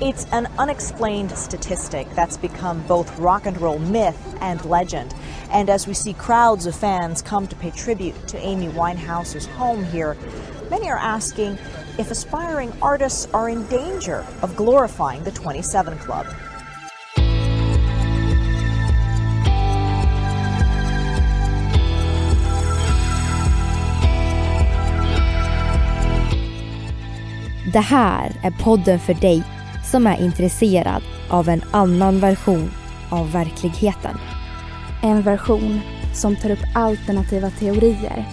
It's an unexplained statistic that's become both rock and roll myth and legend. And as we see crowds of fans come to pay tribute to Amy Winehouse's home here, many are asking if aspiring artists are in danger of glorifying the 27 Club. Det här är podden för dig som är intresserad av en annan version av verkligheten. En version som tar upp alternativa teorier,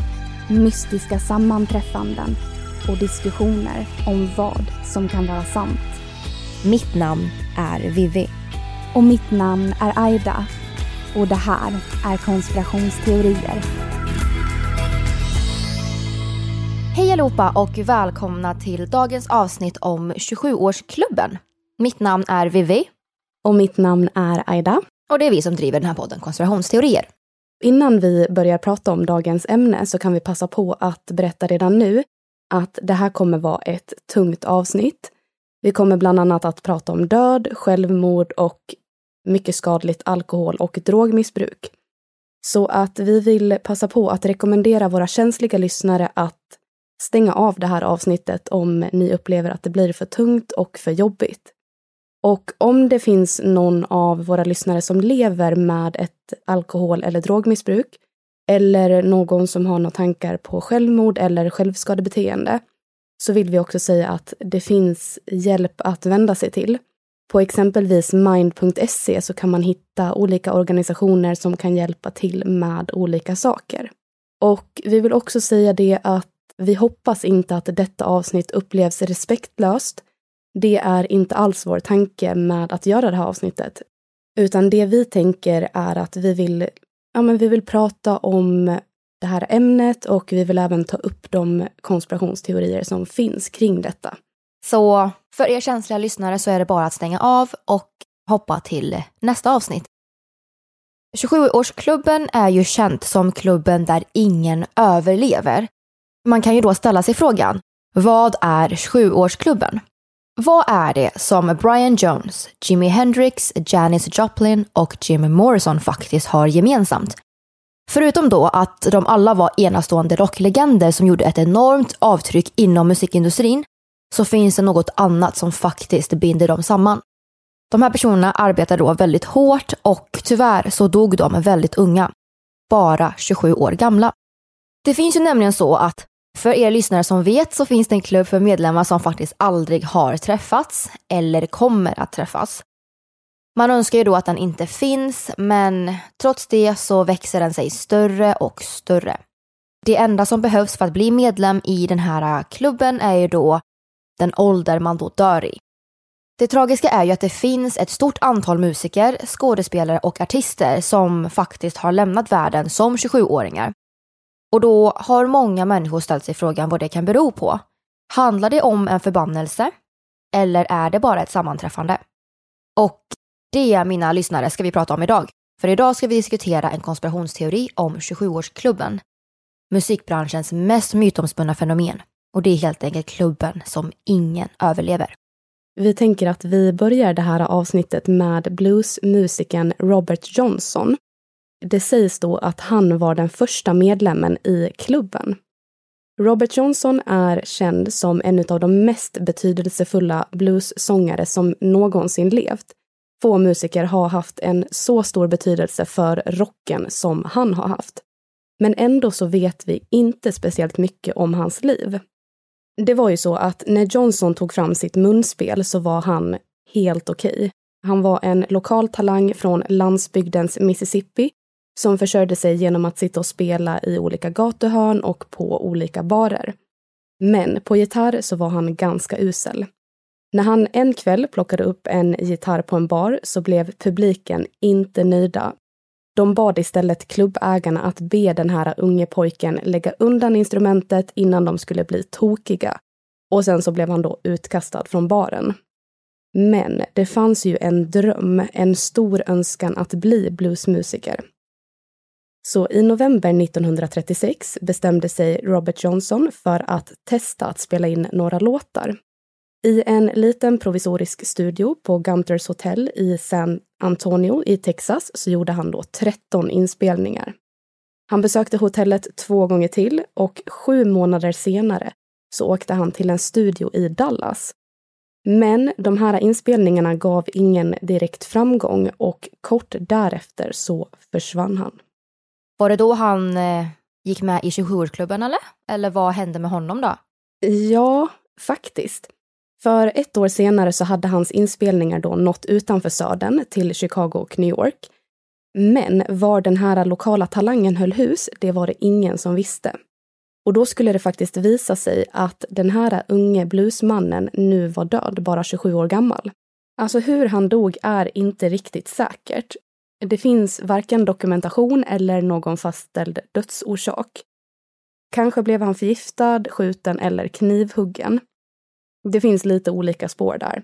mystiska sammanträffanden och diskussioner om vad som kan vara sant. Mitt namn är Vivi. Och mitt namn är Aida. Och det här är konspirationsteorier. Hej allihopa och välkomna till dagens avsnitt om 27-årsklubben. Mitt namn är Vivi. Och mitt namn är Aida. Och det är vi som driver den här podden Konspirationsteorier. Innan vi börjar prata om dagens ämne så kan vi passa på att berätta redan nu att det här kommer vara ett tungt avsnitt. Vi kommer bland annat att prata om död, självmord och mycket skadligt alkohol och drogmissbruk. Så att vi vill passa på att rekommendera våra känsliga lyssnare att stänga av det här avsnittet om ni upplever att det blir för tungt och för jobbigt. Och om det finns någon av våra lyssnare som lever med ett alkohol eller drogmissbruk eller någon som har några tankar på självmord eller självskadebeteende så vill vi också säga att det finns hjälp att vända sig till. På exempelvis mind.se så kan man hitta olika organisationer som kan hjälpa till med olika saker. Och vi vill också säga det att vi hoppas inte att detta avsnitt upplevs respektlöst. Det är inte alls vår tanke med att göra det här avsnittet. Utan det vi tänker är att vi vill, ja, men vi vill prata om det här ämnet och vi vill även ta upp de konspirationsteorier som finns kring detta. Så för er känsliga lyssnare så är det bara att stänga av och hoppa till nästa avsnitt. 27-årsklubben är ju känt som klubben där ingen överlever. Man kan ju då ställa sig frågan, vad är 27-årsklubben? Vad är det som Brian Jones, Jimi Hendrix, Janis Joplin och Jim Morrison faktiskt har gemensamt? Förutom då att de alla var enastående rocklegender som gjorde ett enormt avtryck inom musikindustrin så finns det något annat som faktiskt binder dem samman. De här personerna arbetade då väldigt hårt och tyvärr så dog de väldigt unga. Bara 27 år gamla. Det finns ju nämligen så att för er lyssnare som vet så finns det en klubb för medlemmar som faktiskt aldrig har träffats eller kommer att träffas. Man önskar ju då att den inte finns, men trots det så växer den sig större och större. Det enda som behövs för att bli medlem i den här klubben är ju då den ålder man då dör i. Det tragiska är ju att det finns ett stort antal musiker, skådespelare och artister som faktiskt har lämnat världen som 27-åringar. Och då har många människor ställt sig frågan vad det kan bero på. Handlar det om en förbannelse? Eller är det bara ett sammanträffande? Och det, mina lyssnare, ska vi prata om idag. För idag ska vi diskutera en konspirationsteori om 27-årsklubben. Musikbranschens mest mytomspunna fenomen. Och det är helt enkelt klubben som ingen överlever. Vi tänker att vi börjar det här avsnittet med bluesmusikern Robert Johnson. Det sägs då att han var den första medlemmen i klubben. Robert Johnson är känd som en av de mest betydelsefulla bluessångare som någonsin levt. Få musiker har haft en så stor betydelse för rocken som han har haft. Men ändå så vet vi inte speciellt mycket om hans liv. Det var ju så att när Johnson tog fram sitt munspel så var han helt okej. Okay. Han var en lokal talang från landsbygdens Mississippi som försörjde sig genom att sitta och spela i olika gatuhörn och på olika barer. Men på gitarr så var han ganska usel. När han en kväll plockade upp en gitarr på en bar så blev publiken inte nöjda. De bad istället klubbägarna att be den här unge pojken lägga undan instrumentet innan de skulle bli tokiga. Och sen så blev han då utkastad från baren. Men det fanns ju en dröm, en stor önskan att bli bluesmusiker. Så i november 1936 bestämde sig Robert Johnson för att testa att spela in några låtar. I en liten provisorisk studio på Gunters Hotel i San Antonio i Texas så gjorde han då 13 inspelningar. Han besökte hotellet två gånger till och sju månader senare så åkte han till en studio i Dallas. Men de här inspelningarna gav ingen direkt framgång och kort därefter så försvann han. Var det då han eh, gick med i 27-årsklubben eller? Eller vad hände med honom då? Ja, faktiskt. För ett år senare så hade hans inspelningar då nått utanför södern till Chicago och New York. Men var den här lokala talangen höll hus, det var det ingen som visste. Och då skulle det faktiskt visa sig att den här unge bluesmannen nu var död, bara 27 år gammal. Alltså hur han dog är inte riktigt säkert. Det finns varken dokumentation eller någon fastställd dödsorsak. Kanske blev han förgiftad, skjuten eller knivhuggen. Det finns lite olika spår där.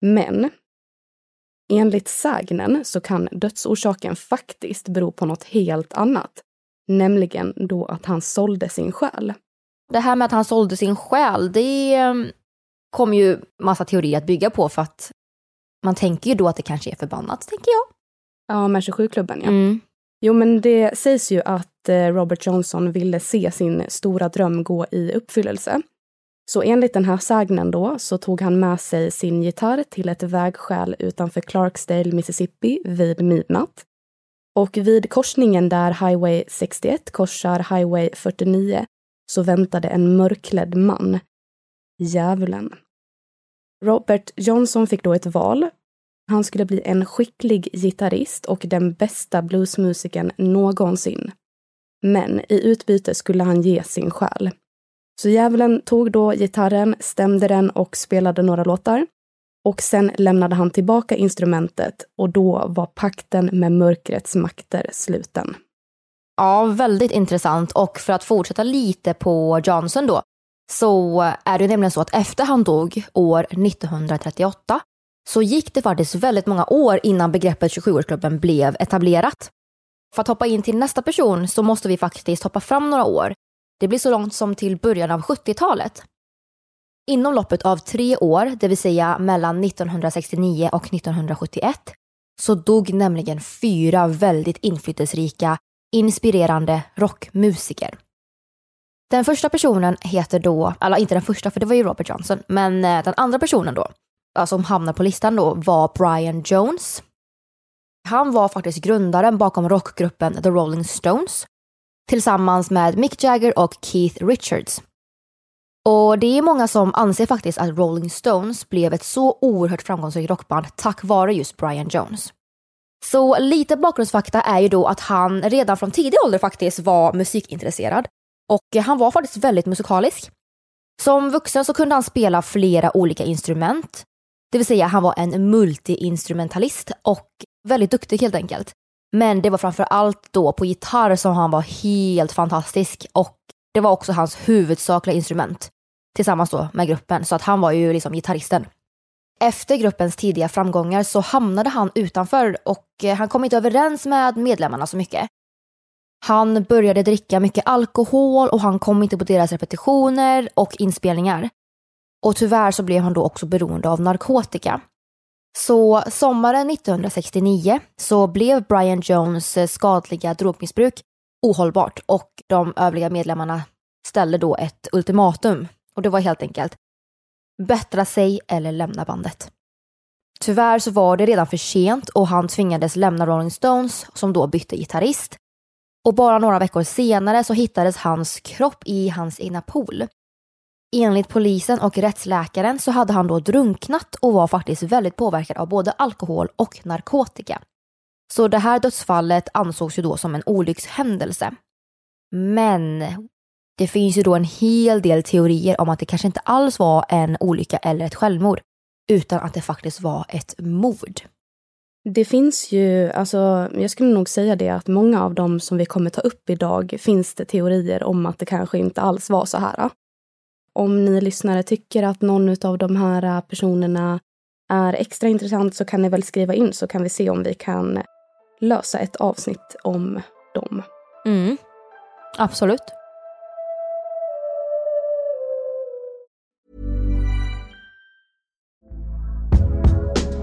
Men enligt sägnen så kan dödsorsaken faktiskt bero på något helt annat. Nämligen då att han sålde sin själ. Det här med att han sålde sin själ, det ehm, kommer ju massa teorier att bygga på för att man tänker ju då att det kanske är förbannat, tänker jag. Ja, med 27-klubben ja. Mm. Jo, men det sägs ju att eh, Robert Johnson ville se sin stora dröm gå i uppfyllelse. Så enligt den här sägnen då så tog han med sig sin gitarr till ett vägskäl utanför Clarksdale, Mississippi vid midnatt. Och vid korsningen där Highway 61 korsar Highway 49 så väntade en mörklädd man. Djävulen. Robert Johnson fick då ett val. Han skulle bli en skicklig gitarrist och den bästa bluesmusikern någonsin. Men i utbyte skulle han ge sin själ. Så djävulen tog då gitarren, stämde den och spelade några låtar. Och sen lämnade han tillbaka instrumentet och då var pakten med mörkrets makter sluten. Ja, väldigt intressant. Och för att fortsätta lite på Johnson då, så är det nämligen så att efter han dog år 1938 så gick det faktiskt väldigt många år innan begreppet 27-årsklubben blev etablerat. För att hoppa in till nästa person så måste vi faktiskt hoppa fram några år det blir så långt som till början av 70-talet. Inom loppet av tre år, det vill säga mellan 1969 och 1971, så dog nämligen fyra väldigt inflytelserika, inspirerande rockmusiker. Den första personen heter då, eller inte den första för det var ju Robert Johnson, men eh, den andra personen då, som hamnar på listan då, var Brian Jones. Han var faktiskt grundaren bakom rockgruppen The Rolling Stones tillsammans med Mick Jagger och Keith Richards. Och det är många som anser faktiskt att Rolling Stones blev ett så oerhört framgångsrikt rockband tack vare just Brian Jones. Så lite bakgrundsfakta är ju då att han redan från tidig ålder faktiskt var musikintresserad. Och han var faktiskt väldigt musikalisk. Som vuxen så kunde han spela flera olika instrument. Det vill säga han var en multiinstrumentalist och väldigt duktig helt enkelt. Men det var framför allt då på gitarr som han var helt fantastisk och det var också hans huvudsakliga instrument tillsammans då med gruppen så att han var ju liksom gitarristen. Efter gruppens tidiga framgångar så hamnade han utanför och eh, han kom inte överens med medlemmarna så mycket. Han började dricka mycket alkohol och han kom inte på deras repetitioner och inspelningar. Och tyvärr så blev han då också beroende av narkotika. Så sommaren 1969 så blev Brian Jones eh, skadliga drogmissbruk ohållbart och de övriga medlemmarna ställde då ett ultimatum. Och det var helt enkelt bättra sig eller lämna bandet. Tyvärr så var det redan för sent och han tvingades lämna Rolling Stones som då bytte gitarrist. Och bara några veckor senare så hittades hans kropp i hans egna pool. Enligt polisen och rättsläkaren så hade han då drunknat och var faktiskt väldigt påverkad av både alkohol och narkotika. Så det här dödsfallet ansågs ju då som en olyckshändelse. Men det finns ju då en hel del teorier om att det kanske inte alls var en olycka eller ett självmord, utan att det faktiskt var ett mord. Det finns ju, alltså jag skulle nog säga det att många av dem som vi kommer ta upp idag finns det teorier om att det kanske inte alls var så här. Om ni lyssnare tycker att någon av de här äh, personerna är extra intressant så kan ni väl skriva in så kan vi se om vi kan lösa ett avsnitt om dem. Mm. Absolut.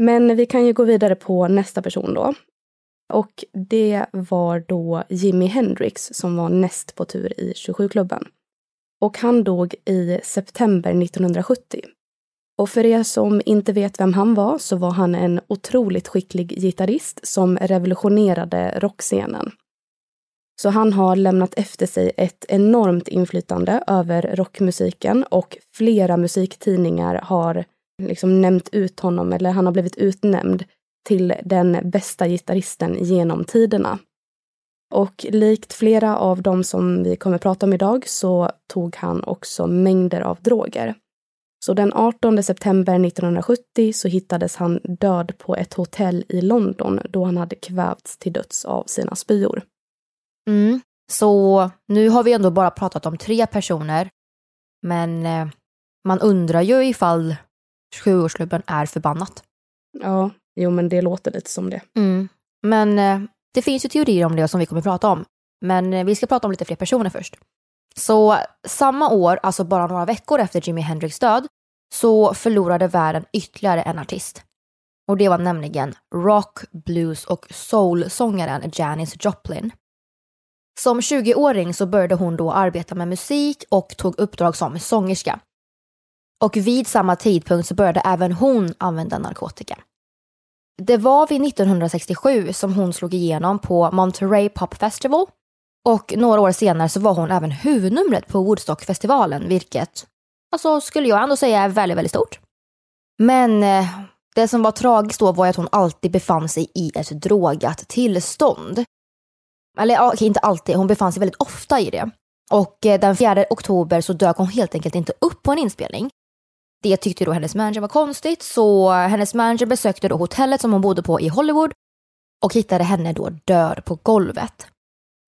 Men vi kan ju gå vidare på nästa person då. Och det var då Jimi Hendrix som var näst på tur i 27-klubben. Och han dog i september 1970. Och för er som inte vet vem han var så var han en otroligt skicklig gitarrist som revolutionerade rockscenen. Så han har lämnat efter sig ett enormt inflytande över rockmusiken och flera musiktidningar har liksom nämnt ut honom, eller han har blivit utnämnd till den bästa gitarristen genom tiderna. Och likt flera av de som vi kommer prata om idag så tog han också mängder av droger. Så den 18 september 1970 så hittades han död på ett hotell i London då han hade kvävts till döds av sina spyor. Mm. Så nu har vi ändå bara pratat om tre personer. Men eh, man undrar ju ifall 27-årsklubben är förbannat. Ja, jo men det låter lite som det. Mm. Men eh, Det finns ju teorier om det som vi kommer att prata om, men eh, vi ska prata om lite fler personer först. Så samma år, alltså bara några veckor efter Jimi Hendrix död, så förlorade världen ytterligare en artist. Och det var nämligen rock, blues och soul-sångaren Janis Joplin. Som 20-åring så började hon då arbeta med musik och tog uppdrag som sångerska. Och vid samma tidpunkt så började även hon använda narkotika. Det var vid 1967 som hon slog igenom på Monterey Pop Festival och några år senare så var hon även huvudnumret på Woodstockfestivalen, vilket alltså, skulle jag ändå säga är väldigt, väldigt stort. Men eh, det som var tragiskt då var att hon alltid befann sig i ett drogat tillstånd. Eller ja, inte alltid, hon befann sig väldigt ofta i det. Och eh, den 4 oktober så dök hon helt enkelt inte upp på en inspelning. Det tyckte då hennes manager var konstigt så hennes manager besökte då hotellet som hon bodde på i Hollywood och hittade henne då död på golvet.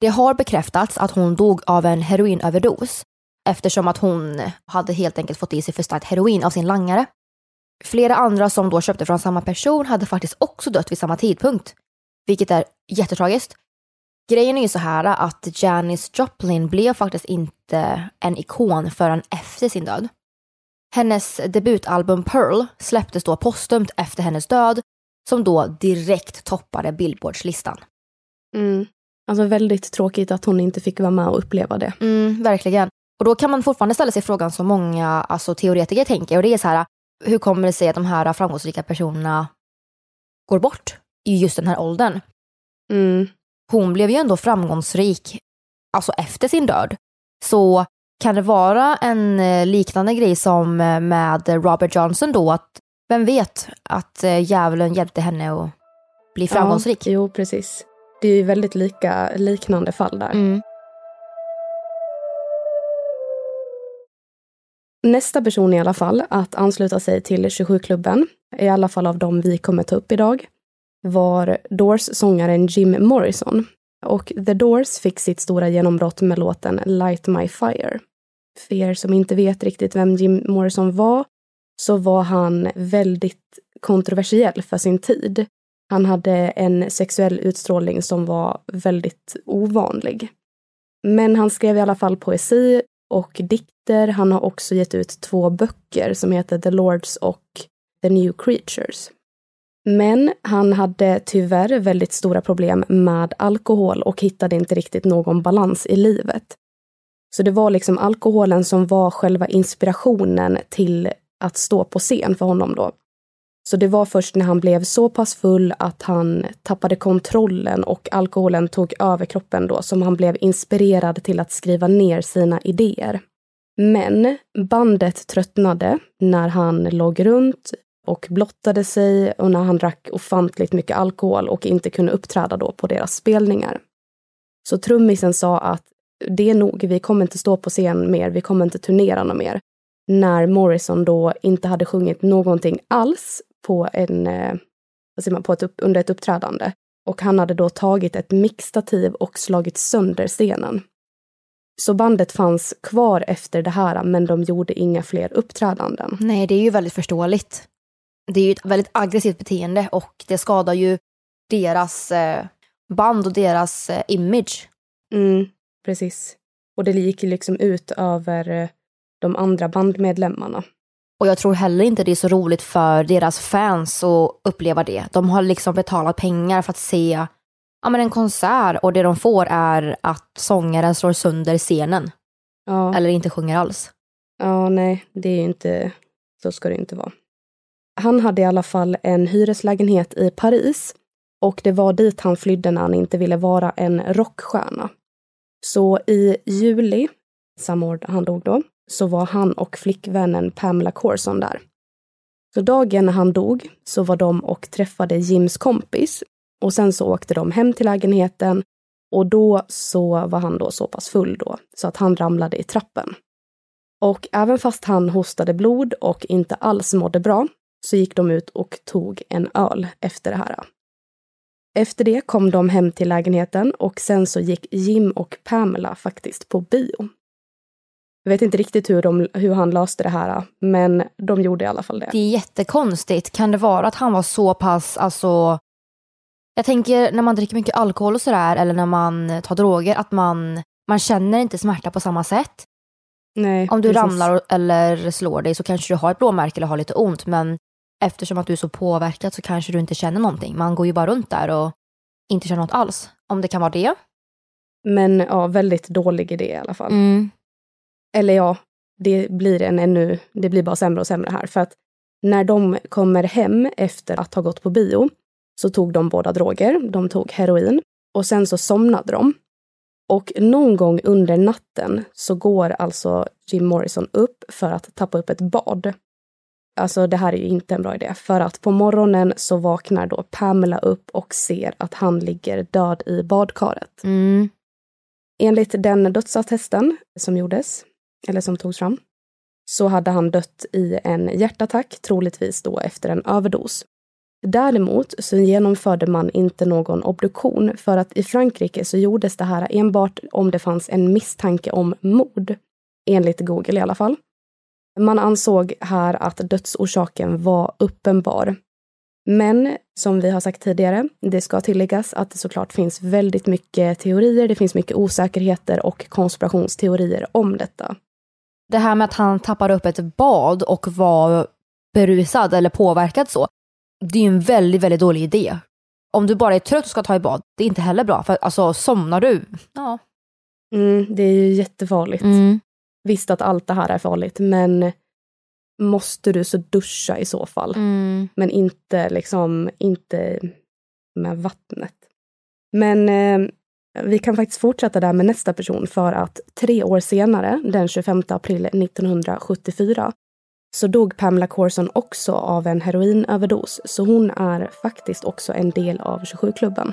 Det har bekräftats att hon dog av en heroinöverdos eftersom att hon hade helt enkelt fått i sig för starkt heroin av sin langare. Flera andra som då köpte från samma person hade faktiskt också dött vid samma tidpunkt, vilket är jättetragiskt. Grejen är ju så här att Janis Joplin blev faktiskt inte en ikon förrän efter sin död. Hennes debutalbum Pearl släpptes då postumt efter hennes död som då direkt toppade Billboardslistan. Mm. Alltså väldigt tråkigt att hon inte fick vara med och uppleva det. Mm, verkligen. Och då kan man fortfarande ställa sig frågan som många alltså, teoretiker tänker och det är så här, hur kommer det sig att de här framgångsrika personerna går bort i just den här åldern? Mm. Hon blev ju ändå framgångsrik, alltså efter sin död. Så kan det vara en eh, liknande grej som eh, med Robert Johnson då, att vem vet att eh, djävulen hjälpte henne att bli framgångsrik? Ja, jo, precis. Det är ju väldigt lika, liknande fall där. Mm. Nästa person i alla fall att ansluta sig till 27-klubben, i alla fall av dem vi kommer ta upp idag, var Doors-sångaren Jim Morrison. Och The Doors fick sitt stora genombrott med låten Light My Fire. För er som inte vet riktigt vem Jim Morrison var, så var han väldigt kontroversiell för sin tid. Han hade en sexuell utstrålning som var väldigt ovanlig. Men han skrev i alla fall poesi och dikter. Han har också gett ut två böcker som heter The Lords och The New Creatures. Men han hade tyvärr väldigt stora problem med alkohol och hittade inte riktigt någon balans i livet. Så det var liksom alkoholen som var själva inspirationen till att stå på scen för honom då. Så det var först när han blev så pass full att han tappade kontrollen och alkoholen tog över kroppen då som han blev inspirerad till att skriva ner sina idéer. Men bandet tröttnade när han låg runt och blottade sig och när han drack ofantligt mycket alkohol och inte kunde uppträda då på deras spelningar. Så trummisen sa att det är nog, vi kommer inte stå på scen mer, vi kommer inte turnera något mer. När Morrison då inte hade sjungit någonting alls på en, eh, vad säger man, på ett upp, under ett uppträdande. Och han hade då tagit ett mixtativ och slagit sönder scenen. Så bandet fanns kvar efter det här, men de gjorde inga fler uppträdanden. Nej, det är ju väldigt förståeligt. Det är ju ett väldigt aggressivt beteende och det skadar ju deras eh, band och deras eh, image. Mm, precis. Och det gick ju liksom ut över eh, de andra bandmedlemmarna. Och jag tror heller inte det är så roligt för deras fans att uppleva det. De har liksom betalat pengar för att se ja, men en konsert och det de får är att sångaren slår sönder scenen. Ja. Eller inte sjunger alls. Ja, nej, det är inte, så ska det inte vara. Han hade i alla fall en hyreslägenhet i Paris och det var dit han flydde när han inte ville vara en rockstjärna. Så i juli, samma år han dog då, så var han och flickvännen Pamela Corson där. Så dagen när han dog så var de och träffade Jims kompis och sen så åkte de hem till lägenheten och då så var han då så pass full då så att han ramlade i trappen. Och även fast han hostade blod och inte alls mådde bra så gick de ut och tog en öl efter det här. Efter det kom de hem till lägenheten och sen så gick Jim och Pamela faktiskt på bio. Jag vet inte riktigt hur, de, hur han löste det här, men de gjorde i alla fall det. Det är jättekonstigt. Kan det vara att han var så pass alltså, Jag tänker när man dricker mycket alkohol och sådär eller när man tar droger att man, man känner inte smärta på samma sätt. Nej, Om du precis. ramlar eller slår dig så kanske du har ett blåmärke eller har lite ont men eftersom att du är så påverkad så kanske du inte känner någonting. Man går ju bara runt där och inte känner något alls. Om det kan vara det. Men ja, väldigt dålig idé i alla fall. Mm. Eller ja, det blir en ännu, det blir bara sämre och sämre här. För att när de kommer hem efter att ha gått på bio så tog de båda droger. De tog heroin och sen så somnade de. Och någon gång under natten så går alltså Jim Morrison upp för att tappa upp ett bad. Alltså det här är ju inte en bra idé, för att på morgonen så vaknar då Pamela upp och ser att han ligger död i badkaret. Mm. Enligt den dödsattesten som gjordes, eller som togs fram, så hade han dött i en hjärtattack, troligtvis då efter en överdos. Däremot så genomförde man inte någon obduktion för att i Frankrike så gjordes det här enbart om det fanns en misstanke om mord. Enligt Google i alla fall. Man ansåg här att dödsorsaken var uppenbar. Men som vi har sagt tidigare, det ska tilläggas att det såklart finns väldigt mycket teorier, det finns mycket osäkerheter och konspirationsteorier om detta. Det här med att han tappade upp ett bad och var berusad eller påverkad så. Det är ju en väldigt, väldigt dålig idé. Om du bara är trött och ska ta i bad, det är inte heller bra. För alltså somnar du, ja. Mm, det är ju jättefarligt. Mm. Visst att allt det här är farligt, men måste du så duscha i så fall. Mm. Men inte liksom, inte med vattnet. Men eh, vi kan faktiskt fortsätta där med nästa person för att tre år senare, den 25 april 1974, så dog Pamela Corson också av en heroinöverdos. Så hon är faktiskt också en del av 27-klubben.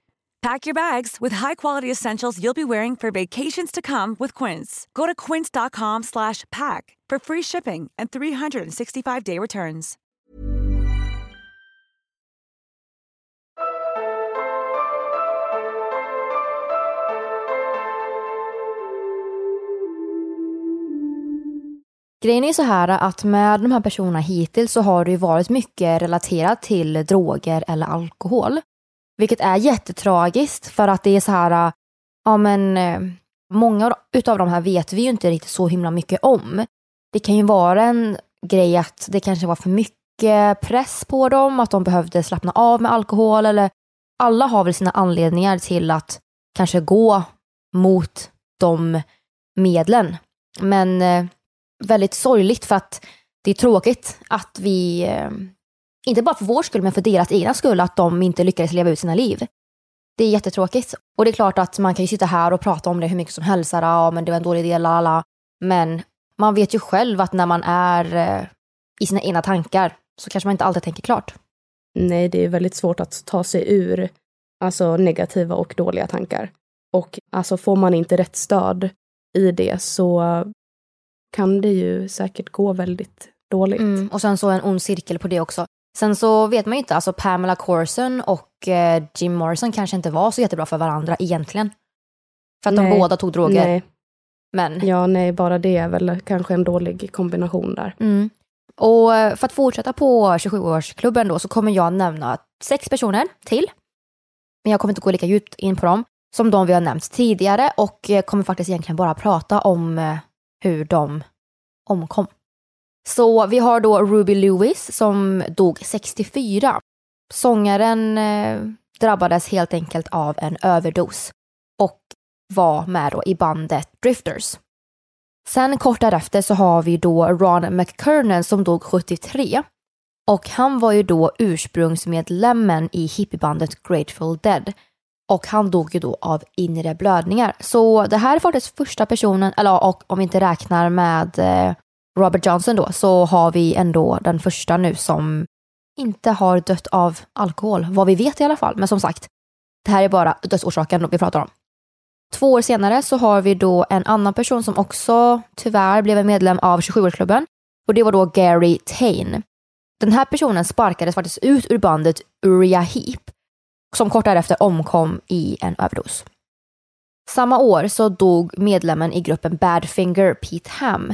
Pack your bags with high-quality essentials you'll be wearing for vacations to come with Quince. Go to quince.com slash pack for free shipping and 365-day returns. Grejen är så här att med de här personerna hittills så har det ju varit mycket relaterat till droger eller alkohol. Vilket är jättetragiskt för att det är så här, äh, ja men äh, många utav de här vet vi ju inte riktigt så himla mycket om. Det kan ju vara en grej att det kanske var för mycket press på dem, att de behövde slappna av med alkohol eller alla har väl sina anledningar till att kanske gå mot de medlen. Men äh, väldigt sorgligt för att det är tråkigt att vi, inte bara för vår skull men för deras egna skull, att de inte lyckades leva ut sina liv. Det är jättetråkigt. Och det är klart att man kan ju sitta här och prata om det hur mycket som helst, här, ja men det var en dålig idé, lala. Men man vet ju själv att när man är eh, i sina egna tankar så kanske man inte alltid tänker klart. Nej, det är väldigt svårt att ta sig ur alltså, negativa och dåliga tankar. Och alltså, får man inte rätt stöd i det så kan det ju säkert gå väldigt dåligt. Mm, och sen så en ond cirkel på det också. Sen så vet man ju inte, alltså Pamela Corson och eh, Jim Morrison kanske inte var så jättebra för varandra egentligen. För att de Nej, båda tog droger. Nej. Men, Ja, nej, bara det är väl kanske en dålig kombination där. mm. Och eh, för att fortsätta på 27-årsklubben då så kommer jag nämna sex personer till. Men jag kommer inte gå lika djupt in på dem som de vi har nämnt tidigare och eh, kommer faktiskt egentligen bara prata om eh, hur de omkom. Så vi har då Ruby Lewis som dog 64. Sångaren eh, drabbades helt enkelt av en överdos och var med då i bandet Drifters. Sen kort därefter så har vi då Ron McKernan som dog 73. Och han var ju då ursprungsmedlemmen i hippiebandet Grateful Dead. Och han dog ju då av inre blödningar. Så det här är faktiskt första personen, eller och om vi inte räknar med eh, Robert Johnson då, så har vi ändå den första nu som inte har dött av alkohol, vad vi vet i alla fall. Men som sagt, det här är bara dödsorsaken vi pratar om. Två år senare så har vi då en annan person som också tyvärr blev en medlem av 27-årsklubben och det var då Gary Tain. Den här personen sparkades faktiskt ut ur bandet Uriah Heep som kort därefter omkom i en överdos. Samma år så dog medlemmen i gruppen Badfinger, Pete Ham,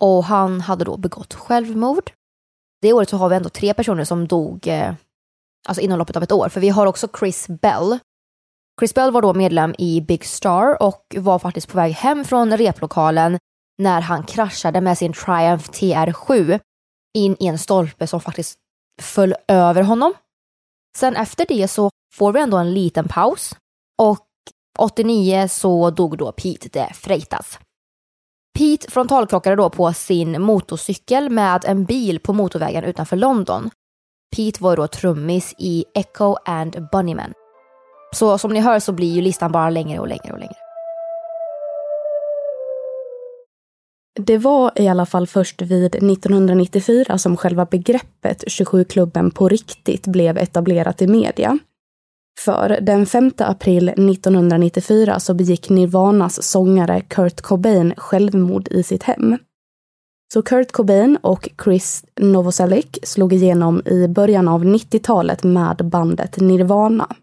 och han hade då begått självmord. Det året så har vi ändå tre personer som dog eh, alltså inom loppet av ett år, för vi har också Chris Bell. Chris Bell var då medlem i Big Star och var faktiskt på väg hem från replokalen när han kraschade med sin Triumph TR7 in i en stolpe som faktiskt föll över honom. Sen efter det så får vi ändå en liten paus och 89 så dog då Pete de Freitas. Pete frontalkrockade då på sin motorcykel med en bil på motorvägen utanför London. Pete var då trummis i Echo and Bunnymen. Så som ni hör så blir ju listan bara längre och längre och längre. Det var i alla fall först vid 1994 som själva begreppet 27-klubben på riktigt blev etablerat i media. För den 5 april 1994 så begick Nirvanas sångare Kurt Cobain självmord i sitt hem. Så Kurt Cobain och Chris Novoselic slog igenom i början av 90-talet med bandet Nirvana.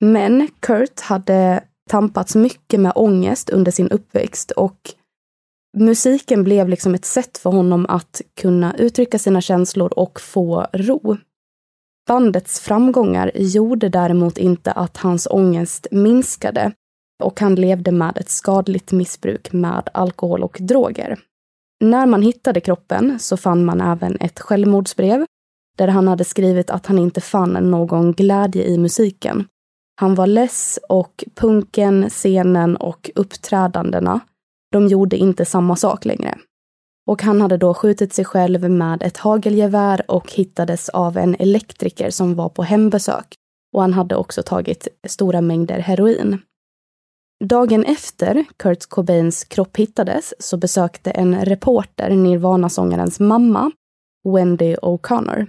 Men Kurt hade tampats mycket med ångest under sin uppväxt och musiken blev liksom ett sätt för honom att kunna uttrycka sina känslor och få ro. Bandets framgångar gjorde däremot inte att hans ångest minskade och han levde med ett skadligt missbruk med alkohol och droger. När man hittade kroppen så fann man även ett självmordsbrev där han hade skrivit att han inte fann någon glädje i musiken. Han var less och punken, scenen och uppträdandena, de gjorde inte samma sak längre. Och han hade då skjutit sig själv med ett hagelgevär och hittades av en elektriker som var på hembesök. Och han hade också tagit stora mängder heroin. Dagen efter Kurt Cobains kropp hittades så besökte en reporter Nirvana-sångarens mamma, Wendy O'Connor.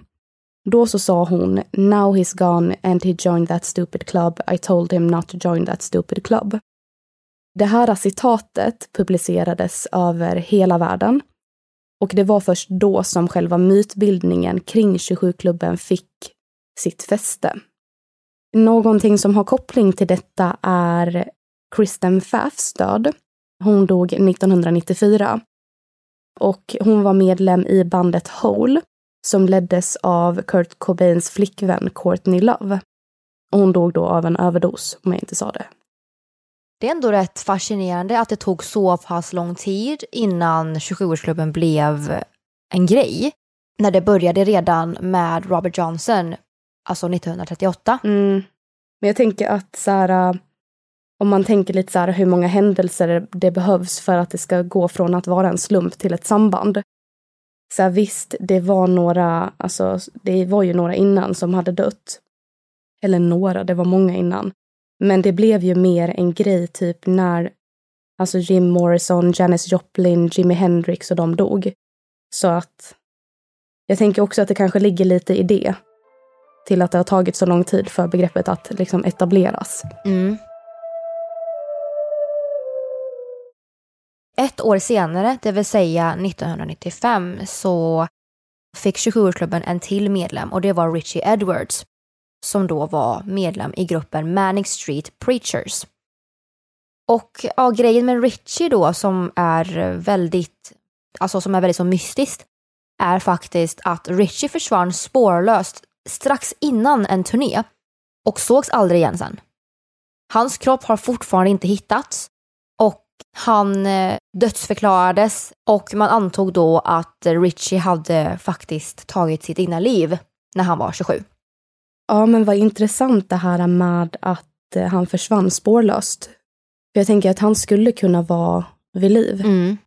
Då så sa hon “Now he's gone and he joined that stupid club. I told him not to join that stupid club”. Det här citatet publicerades över hela världen och det var först då som själva mytbildningen kring 27-klubben fick sitt fäste. Någonting som har koppling till detta är Kristen Pfaffs död. Hon dog 1994. Och hon var medlem i bandet Hole som leddes av Kurt Cobains flickvän Courtney Love. Hon dog då av en överdos, om jag inte sa det. Det är ändå rätt fascinerande att det tog så pass lång tid innan 27-årsklubben blev en grej. När det började redan med Robert Johnson, alltså 1938. Mm. Men jag tänker att så här, äh, om man tänker lite så här hur många händelser det behövs för att det ska gå från att vara en slump till ett samband. Så här, visst, det var några, alltså det var ju några innan som hade dött. Eller några, det var många innan. Men det blev ju mer en grej typ när alltså Jim Morrison, Janis Joplin, Jimi Hendrix och de dog. Så att jag tänker också att det kanske ligger lite i det. Till att det har tagit så lång tid för begreppet att liksom etableras. Mm. Ett år senare, det vill säga 1995, så fick 27-årsklubben en till medlem och det var Richie Edwards som då var medlem i gruppen Manic Street Preachers. Och ja, grejen med Richie då som är väldigt, alltså som är väldigt så mystiskt, är faktiskt att Richie försvann spårlöst strax innan en turné och sågs aldrig igen sen. Hans kropp har fortfarande inte hittats och han eh, dödsförklarades och man antog då att Richie hade faktiskt tagit sitt egna liv när han var 27. Ja, men vad intressant det här med att eh, han försvann spårlöst. För jag tänker att han skulle kunna vara vid liv. Mm.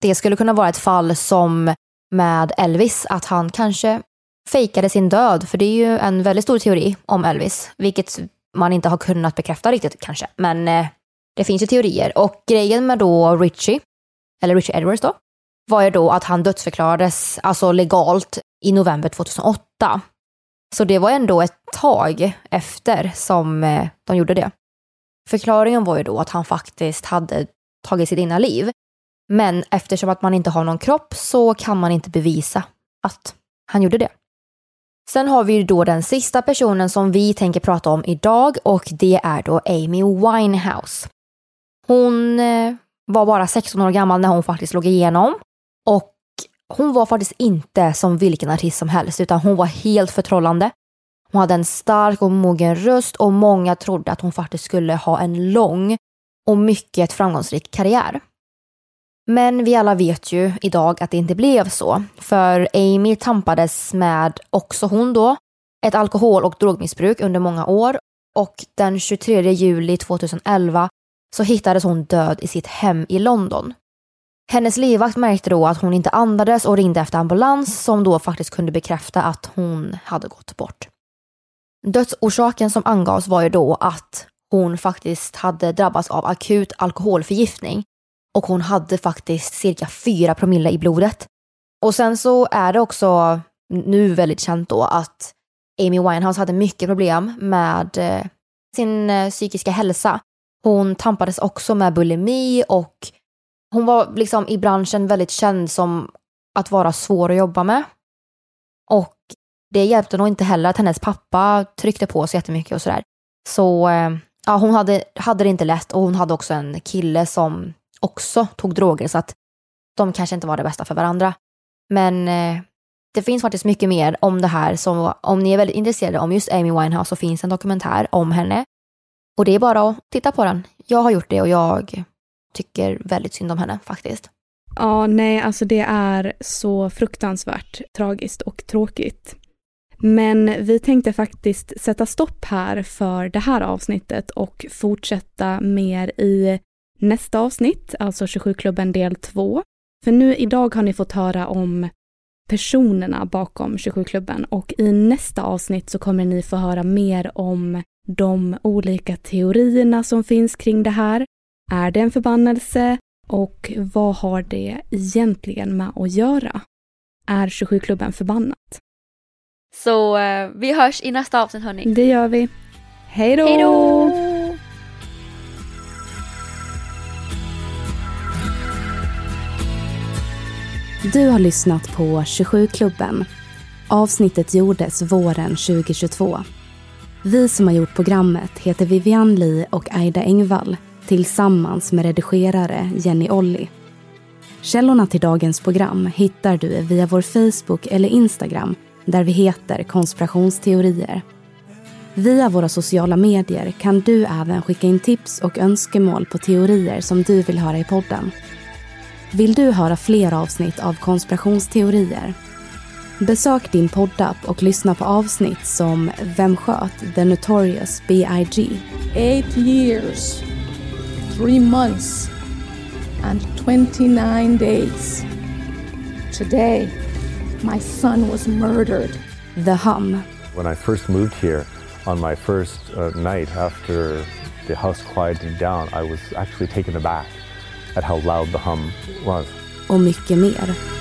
Det skulle kunna vara ett fall som med Elvis, att han kanske fejkade sin död. För det är ju en väldigt stor teori om Elvis, vilket man inte har kunnat bekräfta riktigt kanske. Men eh, det finns ju teorier. Och grejen med då Richie, eller Richie Edwards då, var ju då att han dödsförklarades, alltså legalt, i november 2008. Så det var ändå ett tag efter som eh, de gjorde det. Förklaringen var ju då att han faktiskt hade tagit sitt egna liv. Men eftersom att man inte har någon kropp så kan man inte bevisa att han gjorde det. Sen har vi ju då den sista personen som vi tänker prata om idag och det är då Amy Winehouse. Hon eh, var bara 16 år gammal när hon faktiskt slog igenom och hon var faktiskt inte som vilken artist som helst utan hon var helt förtrollande. Hon hade en stark och mogen röst och många trodde att hon faktiskt skulle ha en lång och mycket framgångsrik karriär. Men vi alla vet ju idag att det inte blev så. För Amy tampades med, också hon då, ett alkohol och drogmissbruk under många år. Och den 23 juli 2011 så hittades hon död i sitt hem i London. Hennes livvakt märkte då att hon inte andades och ringde efter ambulans som då faktiskt kunde bekräfta att hon hade gått bort. Dödsorsaken som angavs var ju då att hon faktiskt hade drabbats av akut alkoholförgiftning och hon hade faktiskt cirka 4 promille i blodet. Och sen så är det också nu väldigt känt då att Amy Winehouse hade mycket problem med eh, sin eh, psykiska hälsa. Hon tampades också med bulimi och hon var liksom i branschen väldigt känd som att vara svår att jobba med. Och det hjälpte nog inte heller att hennes pappa tryckte på så jättemycket och sådär. Så eh, ja, hon hade, hade det inte lätt och hon hade också en kille som också tog droger så att de kanske inte var det bästa för varandra. Men eh, det finns faktiskt mycket mer om det här. Så om ni är väldigt intresserade om just Amy Winehouse så finns en dokumentär om henne. Och det är bara att titta på den. Jag har gjort det och jag tycker väldigt synd om henne faktiskt. Ja, nej, alltså det är så fruktansvärt tragiskt och tråkigt. Men vi tänkte faktiskt sätta stopp här för det här avsnittet och fortsätta mer i nästa avsnitt, alltså 27-klubben del 2. För nu idag har ni fått höra om personerna bakom 27-klubben och i nästa avsnitt så kommer ni få höra mer om de olika teorierna som finns kring det här. Är det en förbannelse? Och vad har det egentligen med att göra? Är 27-klubben förbannat? Så uh, vi hörs i nästa avsnitt hörni. Det gör vi. Hej då! Hej då! Du har lyssnat på 27-klubben. Avsnittet gjordes våren 2022. Vi som har gjort programmet heter Vivian Lee och Aida Engvall tillsammans med redigerare Jenny Olli. Källorna till dagens program hittar du via vår Facebook eller Instagram där vi heter konspirationsteorier. Via våra sociala medier kan du även skicka in tips och önskemål på teorier som du vill höra i podden. Vill du höra fler avsnitt av konspirationsteorier? Besök din poddapp och lyssna på avsnitt som Vem sköt The Notorious B.I.G. Eight years, three months and 29 days. Today, my son was murdered. The Hum. When I first moved here on my first uh, night after the house quieted down, I was actually taken aback at how loud the hum was. Och mycket mer.